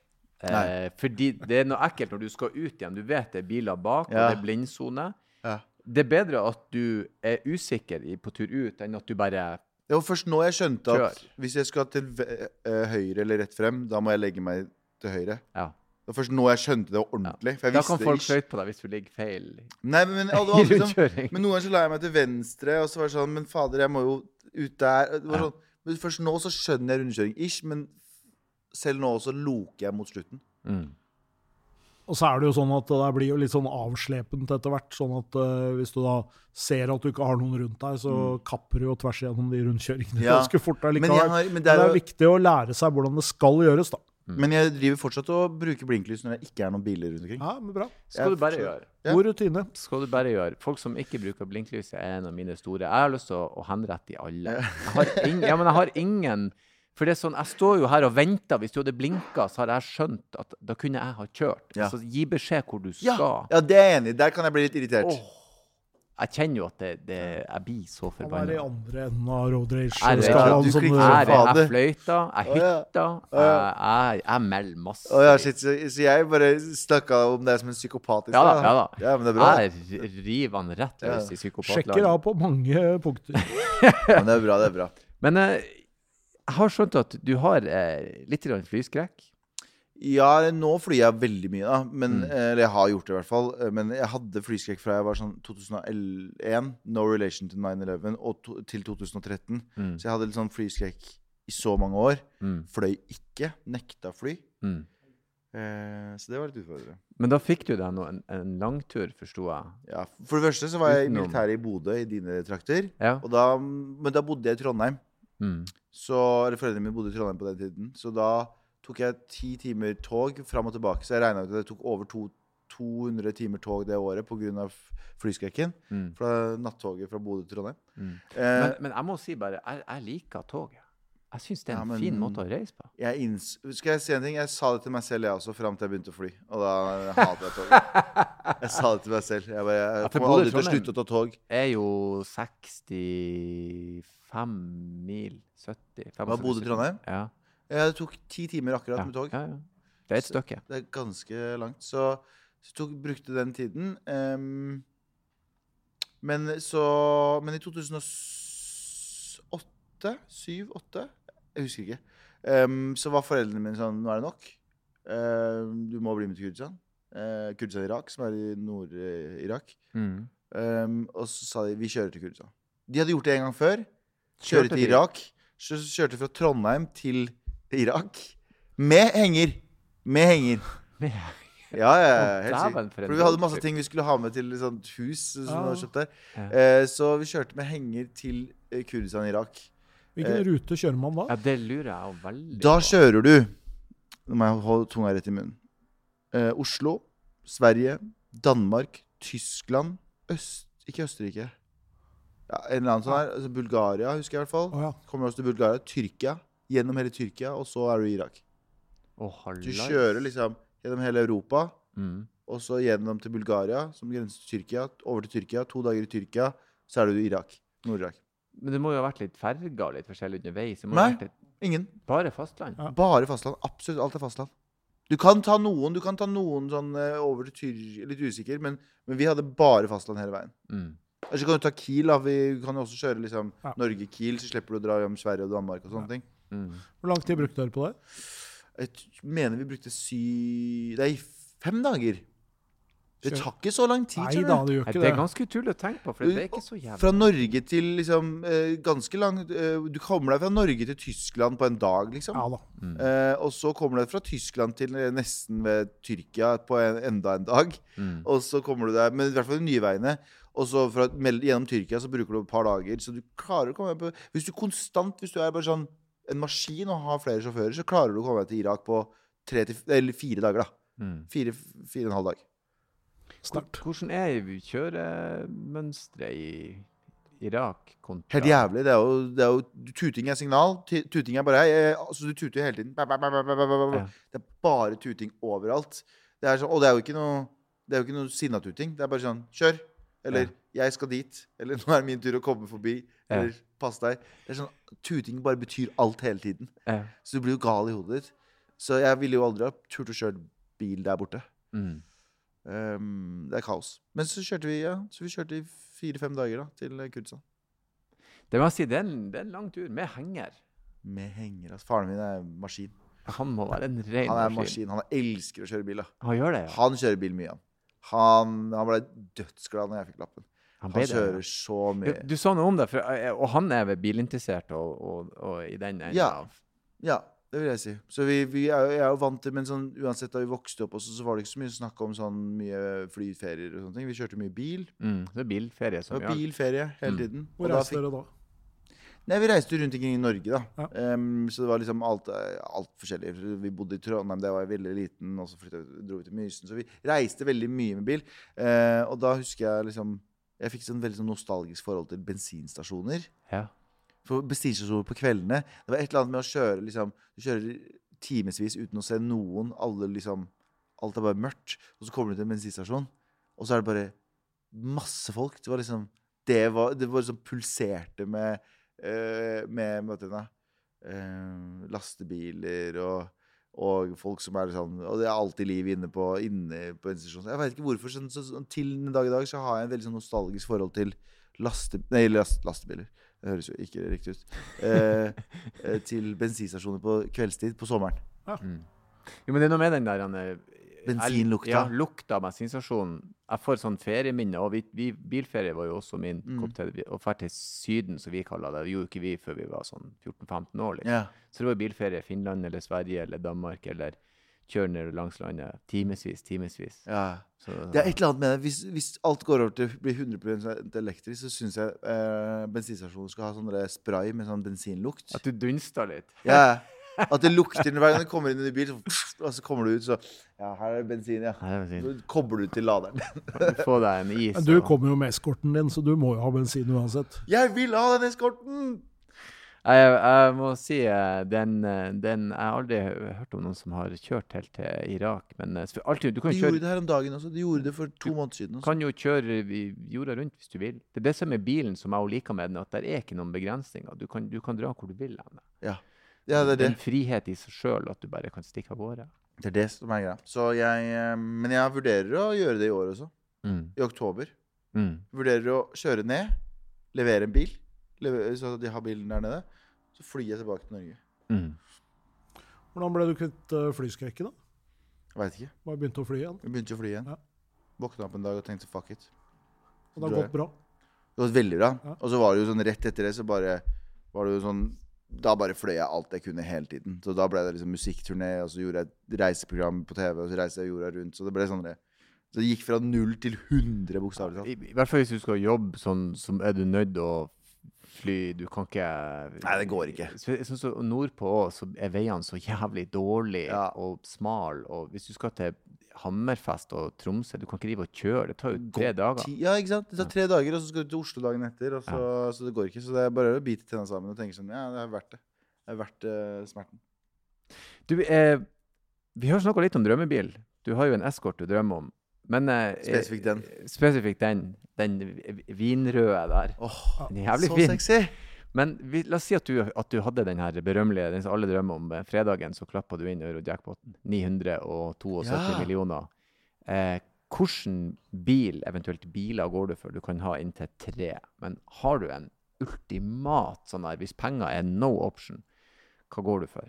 Eh, fordi det er noe ekkelt når du skal ut igjen. Du vet det er biler bak, og det er blindsone. Ja. Det er bedre at du er usikker på tur ut, enn at du bare Det var først nå jeg skjønte at Kjør. hvis jeg skal til eh, høyre eller rett frem, da må jeg legge meg til høyre. Ja. Det var først nå jeg skjønte det ordentlig. For jeg Da kan folk skøyte på deg hvis du ligger feil Nei, men, i alle, liksom, men noen ganger så la jeg meg til venstre, og så var det sånn Men fader, jeg må jo ut der. Det var Ja. sånn, men først nå så skjønner jeg rundkjøring ish, men selv nå også loker jeg mot slutten. Mm. Og så er det jo sånn at det blir jo litt sånn avslepent etter hvert. Sånn at uh, hvis du da ser at du ikke har noen rundt deg, så kapper du jo tvers igjennom de rundkjøringene Mm. Ja. ganske fort Men, har, men, det er, men, det er er jo, viktig å lære seg hvordan det skal gjøres, da. Men jeg driver fortsatt og bruker blinklys når det ikke er noen biler rundt omkring. Ja, men bra. Skal Jeg du bare gjøre. Ja. God rutine. Skal du bare gjøre. Folk som ikke bruker blinklys, er en av mine store. Jeg har lyst til å, henrette de alle. Jeg har ingen, ja, men jeg har ingen For det er sånn, jeg står jo her og venter. Hvis du hadde blinka, så hadde jeg skjønt at da kunne jeg ha kjørt. Ja. Så gi beskjed hvor du skal. ja, det er jeg enig i. Der kan jeg bli litt irritert. Åh. Jeg kjenner jo at det, det, jeg blir så Han er i andre enden av road Er det- rage-skalaen. Du som klikker Jeg, fader. jeg fløyter, jeg hytta, jeg, jeg, jeg melder masse. Å, ja, shit, så, så jeg bare snakka om deg som en psykopat i Ja da, stad? ja da. Ja, men det er bra. Jeg river han rett løs Ja. i Sjekker av på mange punkter. Men det er bra, det er bra. Men eh, jeg har skjønt at du har eh, litt flyskrekk. Ja, nå flyr jeg veldig mye, da. Men, Mm. Eller jeg har gjort det, i hvert fall. Eh, Men jeg hadde flyskrekk fra jeg var sånn 2001, no relation to 9-11, og to, til 2013. Mm. Så jeg hadde litt sånn flyskrekk i så mange år. Mm. Fløy ikke. Nekta fly. Mm. Eh, så det var litt utfordrende. Men da fikk du deg en, en langtur, forsto jeg. Ja, For det første så var jeg i militæret i Bodø, i dine trakter. Ja. Og da, men da bodde jeg i Trondheim. Mm. Så, eller Foreldrene mine bodde i Trondheim på den tiden. Så da tok jeg ti timer tog fram og tilbake. Så jeg regna ut at det tok over to, 200 timer tog det året pga. flyskrekken. Mm. Fra nattoget fra Bodø til Trondheim. Mm. Eh, Men, men jeg må si bare, jeg, jeg liker tog. Jeg syns det er Ja, en men- fin måte å reise på. jeg skal jeg si en ting? Jeg sa det til meg selv, jeg også, fram til jeg begynte å fly. Og da hater jeg toget. Jeg sa det til meg selv. Jeg, bare, jeg Ja, kommer aldri til å slutte å ta tog. er jo 65 mil 70 Hva, Bodø til Trondheim? Ja. Jeg tok ti timer akkurat ja. med tog. Ja, ja. Det er et stykke. Det er ganske langt. Så, så tok, brukte den tiden. Um, men så Men i 2008 7, 8 Jeg husker ikke. Um, så var foreldrene mine sånn Nå er det nok. Ehm, du må bli med til Kurdistan. Uh, Kurdistan Irak, som er i Nord-Irak. Mm. Um, og så sa de vi kjører til Kurdistan. De hadde gjort det en gang før. Kjøre Kjørte til? Irak. Så kjørte fra Trondheim til Irak. Med henger. Med henger. Med- Ja, ja, helt sikkert. for vi hadde masse ting vi skulle ha med til et sånt hus som vi Ja. hadde kjøpt der. Ja. Eh, så vi kjørte med henger til Kurdistan i Irak. Hvilken Eh, rute kjører man da? ja, det lurer jeg veldig Da kjører du Nå må jeg holde tunga rett i munnen. Eh, Oslo, Sverige, Danmark, Tyskland Øst... Ikke Østerrike. Ja, en eller annen sånn her. Altså Bulgaria, husker jeg i hvert fall. Oh, ja. Kommer også til Bulgaria. Tyrkia. Gjennom hele Tyrkia, og så er du i Irak. Oh, Du kjører liksom gjennom hele Europa. mm. Og så gjennom til Bulgaria, som grenser til Tyrkia. Over til Tyrkia. To dager i Tyrkia, så er du i Irak. Nord-Irak. Men det må jo ha vært litt ferger og litt forskjellig underveis. Må Nei. litt, Ingen. bare fastland. Ja. Bare fastland. Absolutt alt er fastland. Du kan ta noen du kan ta noen sånn eh, over til Tyrkia, litt usikker, men, men vi hadde bare fastland hele veien. Mm. Eller så kan du ta Kiel. da, Vi kan jo også kjøre liksom Ja. Norge-Kiel, så slipper du å dra hjem Sverige og Danmark og sånne ting. Mm. Hvor lang tid brukte dere på det? Jeg mener vi brukte sy... Nei, fem dager. Det tar ikke så lang tid. Nei da, det gjør Nei, ikke det er ganske utrolig å tenke på, for det er ikke så jævlig Fra Norge til liksom eh, ganske langt eh, Du kommer deg fra Norge til Tyskland på en dag, liksom. Ja da. Mm. Eh, og så kommer du deg fra Tyskland til nesten ved Tyrkia på en, enda en dag. Mm. Og så kommer du deg Men i hvert fall de nye veiene. Og så fra, gjennom Tyrkia så bruker du et par dager. Så du klarer å komme deg på Hvis du konstant Hvis du er bare sånn en maskin og har flere sjåfører, så klarer du å komme deg til Irak på tre til, eller fire dager. da Mm. Fire, fire og en halv dag. Snart. Hvordan er kjøremønsteret i Irak kontra Helt jævlig. Det er jo, det er jo Tuting er signal. Tuting er bare jeg, altså Du tuter jo hele tiden. Ja. Det er bare tuting overalt. Det er sånn, og det er jo ikke noe Det er jo ikke noe sinnatuting. Det er bare sånn Kjør. Eller 'Jeg skal dit'. Eller 'Nå er det min tur å komme forbi'. Eller 'Pass deg'. Det er sånn, Tuting bare betyr alt hele tiden. Ja. Så du blir jo gal i hodet ditt. Så jeg ville jo aldri ha turt å kjøre bil der borte. Mm. Um, det er kaos. Men så kjørte vi ja, Så vi kjørte i fire-fem dager da til Kurdistan. Det må jeg si, det er, en, det er en lang tur med henger. Med henger. Altså, faren min er maskin. Han må være en ren Han er maskin. maskin. Han elsker å kjøre bil. da Han gjør det, ja. Han kjører bil mye, han. Han, han ble dødsglad når jeg fikk lappen. Han Han kjører så mye. du sa noe om det, for, eh, og han er vel bilinteressert og, og, og i den enden Ja. av Ja, det vil jeg si. Så vi, vi er, jeg er jo vant til Men sånn, uansett da vi vokste opp også, så var det ikke så mye snakk om sånn mye flyferier og sånne ting. Vi kjørte mye bil. mm, Det er bilferie som gjaldt. bilferie hele Mm. tiden. Hvor reiste dere da? Nei, vi reiste rundt omkring i Norge, da. Ja. Um, så det var liksom alt, eh, alt forskjellig. Vi bodde i Trondheim da jeg var veldig liten, og så flyttet, dro vi til Mysen. Så vi reiste veldig mye med bil. Uh, og da husker jeg liksom Jeg fikk sånn veldig sånn nostalgisk forhold til bensinstasjoner. Ja. For bensinstasjoner på kveldene Det var et eller annet med å kjøre liksom Du kjører timevis uten å se noen. Alle liksom Alt er bare mørkt. Og så kommer du til en bensinstasjon, og så er det bare masse folk. Det var liksom Det var, det var liksom pulserte med eh, Med med, da? Eh, lastebiler og og folk som er sånn Og det er alltid liv inne på, inne på institusjonen. Jeg vet ikke hvorfor. Sånn, så, så, til den dag i dag så har jeg en veldig sånn nostalgisk forhold til laste, nei, last, lastebiler. Det høres jo ikke riktig ut. Eh, eh, til bensinstasjoner på kveldstid på sommeren. Mm. Jo, men det er noe med den der Bensinlukta. Ja, lukta av bensinstasjonen. Jeg får sånn ferieminne. Og vi, vi, bilferie var jo også min Mm. kopp til Å dra til Syden, som vi kaller det, det gjorde ikke vi før vi var sånn 14-15 år. Liksom. Ja. Så det var bilferie i Finland eller Sverige eller Danmark eller kjøre ned langs landet timevis, timevis. ja. Det er et eller annet med det. Hvis, hvis alt går over til å bli 100% elektrisk, så syns jeg eh, bensinstasjoner skal ha sånn spray med sånn bensinlukt. At du dunster litt. Ja, At det lukter hver gang du kommer inn i en bil, så, og så kommer du ut, så Ja, her er det bensin, ja. Her er bensin. Så kobler du til laderen. Få deg en is. Men du og- kommer jo med eskorten din, så du må jo ha bensin uansett. Jeg vil ha den eskorten! Jeg, jeg må si eh, den, eh, den Jeg har aldri hørt om noen som har kjørt helt til Irak, men eh, alltid, du kan De jo gjorde det her om dagen også. De gjorde det for to måneder siden. Også. kan jo kjøre jorda rundt hvis du vil. Det er det som er bilen som jeg liker med den, at det er ikke noen begrensninger. Du kan, du kan dra hvor du vil. hen. Ja, det er det. En frihet i seg sjøl, at du bare kan stikke av gårde. Det er det som er greia. Så jeg, eh, men jeg vurderer å gjøre det i år også. Mm. I oktober. Mm. Vurderer å kjøre ned, levere en bil, levere, så de har bilen der nede. Så flyr jeg tilbake til Norge. Mm. Hvordan ble du kvitt uh, flyskrekken, da? Veit ikke. Bare begynte å fly igjen? Jeg begynte å fly igjen. Ja. Våkna opp en dag og tenkte fuck it. Og det har gått bra? Det har gått veldig bra. Ja. Og så var det jo sånn rett etter det, så bare var det jo sånn Da bare fløy jeg alt jeg kunne hele tiden. Så da ble det liksom musikkturné, og så gjorde jeg et reiseprogram på TV, og så reiste jeg jorda rundt. Så det ble sånn det. Så det gikk fra null til 100, bokstavelig talt. I, I hvert fall hvis du skal jobbe sånn, så er du nødt til å fly. Du kan ikke Nei, det går ikke. Så, synes nordpå så er veiene så jævlig dårlige Ja. og smale. Og hvis du skal til Hammerfest og Tromsø, du kan ikke drive og kjøre. Det tar jo tre dager. Ja, ikke sant? Det tar tre dager, og så skal du til Oslo dagen etter. Så, så det går ikke. Så det er bare å bite tenna sammen og tenke sånn Ja, det er verdt det. Det er verdt uh, smerten. Du, eh, vi har snakka litt om drømmebil. Du har jo en eskort du drømmer om. Men eh, Spesifikt den. eh, Spesifikt den. Den vinrøde der. Åh, Den er jævlig så fin. sexy! Men vi, la oss si at du, at du hadde den her berømmelige, den som alle drømmer om. eh, Fredagen så klappa du inn eurojackpoten. 972 Ja. millioner. Eh, Hvilken bil, eventuelt biler, går du for? Du kan ha inntil tre. Men har du en ultimat sånn der, hvis penger er no option, hva går du for?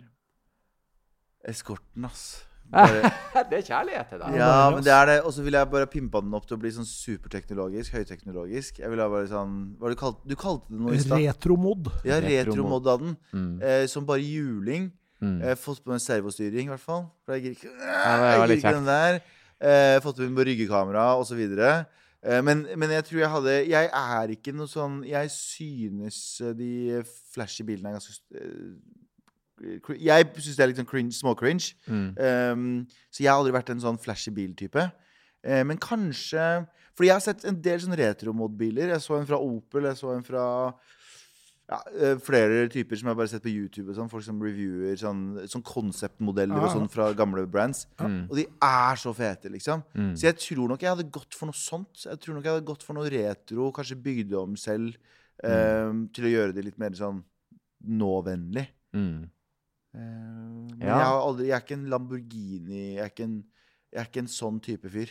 Eskorten, ass. Det er kjærlighet til deg. ja, men det er det. Og så vil jeg bare pimpe den opp til å bli sånn superteknologisk. Høyteknologisk. Jeg vil ha bare sånn Hva var du kalte Du kalte det noe i stad? Retromod. Ja, Retromod. av den. Mm. Eh, som bare juling. Mm. Eh, fått på en servostyring, i hvert fall. For jeg gidder ikke, jeg veldig ikke den der. Eh, fått på med ryggekamera osv. Eh, men, men jeg tror jeg hadde Jeg er ikke noe sånn Jeg synes eh, de flashy bilene er ganske eh, Jeg syns det er litt sånn cringe, småcringe. Mm. Um, så jeg har aldri vært en sånn flashy bil-type. Uh, men kanskje Fordi jeg har sett en del sånn retromod-biler. Jeg så en fra Opel, jeg så en fra ja, eh, flere typer som jeg bare har sett på YouTube. Og sånn, folk som reviewer sånn, sånn konseptmodeller og Ja, ja. sånn fra gamle brands. Mm. Og de er så fete, liksom. Mm. Så jeg tror nok jeg hadde gått for noe sånt. Jeg tror nok jeg hadde gått for noe retro, kanskje bygd om selv, eh, til å gjøre det litt mer sånn nåvennlig. Mm. Eh, men Ja. jeg, har aldri, jeg er ikke en Lamborghini Jeg er ikke en, jeg er ikke en sånn type fyr.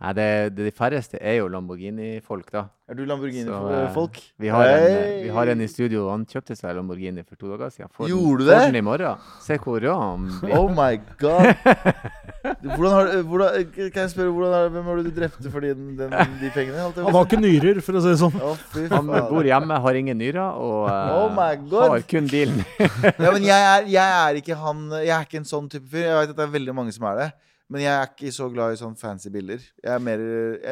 Nei, det, det, de færreste er jo Lamborghini-folk, da. Er du Lamborghini-folk? eh, Vi har, en, vi har en i studio, han kjøpte seg Lamborghini for to dager siden. Får den- Gjorde du får det? den i morgen. Se hvor rå han blir. Oh my god! Hvordan har, hvordan, kan jeg spørre, hvordan er, Hvem har du drepte for den, den, de pengene? Han har ikke nyrer, for å si det sånn. Oh, fy Han bor hjemme, har ingen nyrer og uh, Oh my God. har kun bilen. Ja, men jeg er, jeg er ikke han Jeg er ikke en sånn type fyr. Jeg vet at det er veldig mange som er det. Men jeg er ikke så glad i sånn fancy bilder. Er mer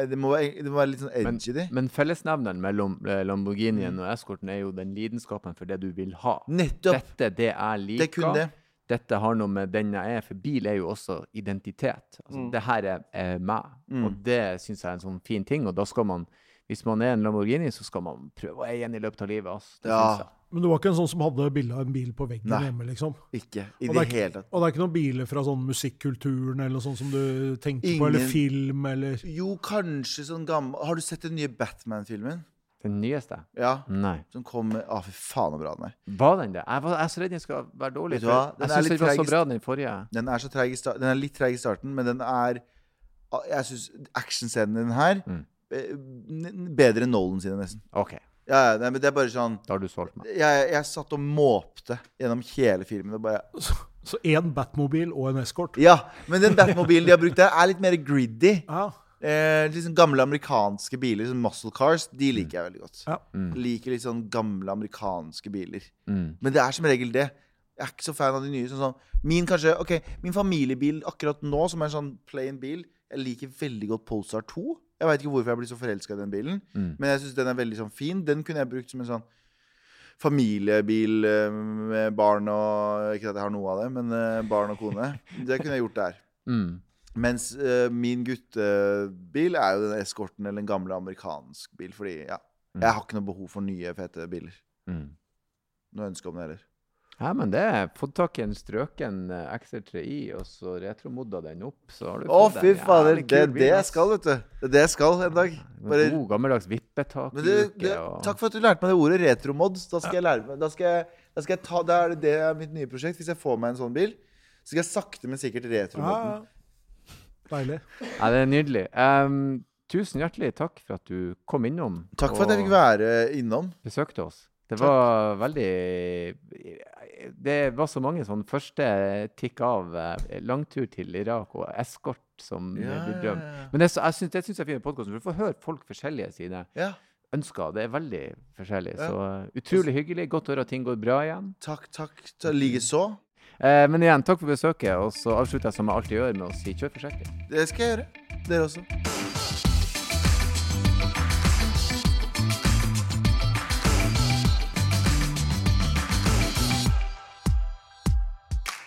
det, må være, det må være litt sånn edgy, Men, Men fellesnevneren mellom Lamborghinien mm. og Escorten er jo den lidenskapen for det du vil ha. Nettopp! Dette, det jeg liker. Det er kun det. Dette har noe med den jeg er, for bil er jo også identitet. Altså, Mm. Det her er, er meg, Mm. og det syns jeg er en sånn fin ting. Og da skal man, hvis man er en Lamborghini, så skal man prøve å eie en i løpet av livet. Altså. Det Ja. synes jeg. Men du var ikke en sånn som hadde bilde av en bil på veggen Nei. hjemme, liksom? Ikke i det det hele tatt. Og det er ikke noen biler fra sånn musikkulturen eller noe sånt som du tenker på, eller film, eller Jo, kanskje sånn gammel Har du sett den nye Batman-filmen? Den nyeste? Ja. Nei. Som kom med Å, fy faen, så bra den er. Var den det? Jeg, var, jeg er så redd den skal være dårlig. Vet du hva? Den Jeg er syns den var så bra, den forrige. Den er, så treg i sta- den er litt treg i starten, men den er ah, Jeg syns actionscenen i den her Mm. eh, Bedre enn Nolan sine, nesten. OK, Ja, ja, nei, men det er bare sånn da har du solgt meg. jeg, jeg satt og måpte gjennom hele filmen og bare Så én Batmobil og en eskort. Ja, men den Batmobilen de har brukt der, er litt mer griddy. Ja. Eh, sånn gamle amerikanske biler, som muscle cars, de liker jeg veldig godt. Ja. Mm. Liker litt sånn gamle amerikanske biler. Mm. Men det er som regel det. Jeg er ikke så fan av de nye. Sånn, sånn. Min kanskje, okay, min familiebil akkurat nå, som er en sånn plain bil Jeg liker veldig godt Polestar 2. Jeg veit ikke hvorfor jeg blir så forelska i den bilen, Mm. men jeg syns den er veldig sånn fin. Den kunne jeg brukt som en sånn familiebil eh, med barn og Ikke at jeg har noe av det, men eh, barn og kone. Det kunne jeg gjort der. Mm. Mens uh, min guttebil er jo den eskorten eller en gamle amerikansk bil. Fordi ja, Mm. jeg har ikke noe behov for nye, fete biler. Mm. Noe ønske om det heller. Ja, men det er fått tak i en strøken eh, XR3i, og så retromodda den opp, så har du Å, fy fader! Det er det jeg skal, vet du. Det er det jeg skal en dag. Bare, God, gammeldags vippetak men du, du, og... takk for at du lærte meg det ordet retromod. Da skal jeg lære meg Da skal jeg, da skal jeg ta Det er det det er mitt nye prosjekt. Hvis jeg får meg en sånn bil, så skal jeg sakte, men sikkert retromodden. ja. Deilig. Ja, det er nydelig. Um, tusen hjertelig takk for at du kom innom Takk for at jeg fikk være innom. besøkte oss. Det Takk. var veldig Det var så mange sånn første tikk av eh, langtur til Irak og eskort som Ja, drømt. ja. Men det, jeg det syns jeg er fint i podkasten, for du får høre folk forskjellige sine ja. ønsker. Det er veldig forskjellig. Så utrolig hyggelig. Godt å høre at ting går bra igjen. Takk, takk. Ta- Likeså. Eh, men igjen, takk for besøket. Og så avslutter jeg som jeg alltid gjør, med å si kjør forsiktig. Det skal jeg gjøre. Dere også.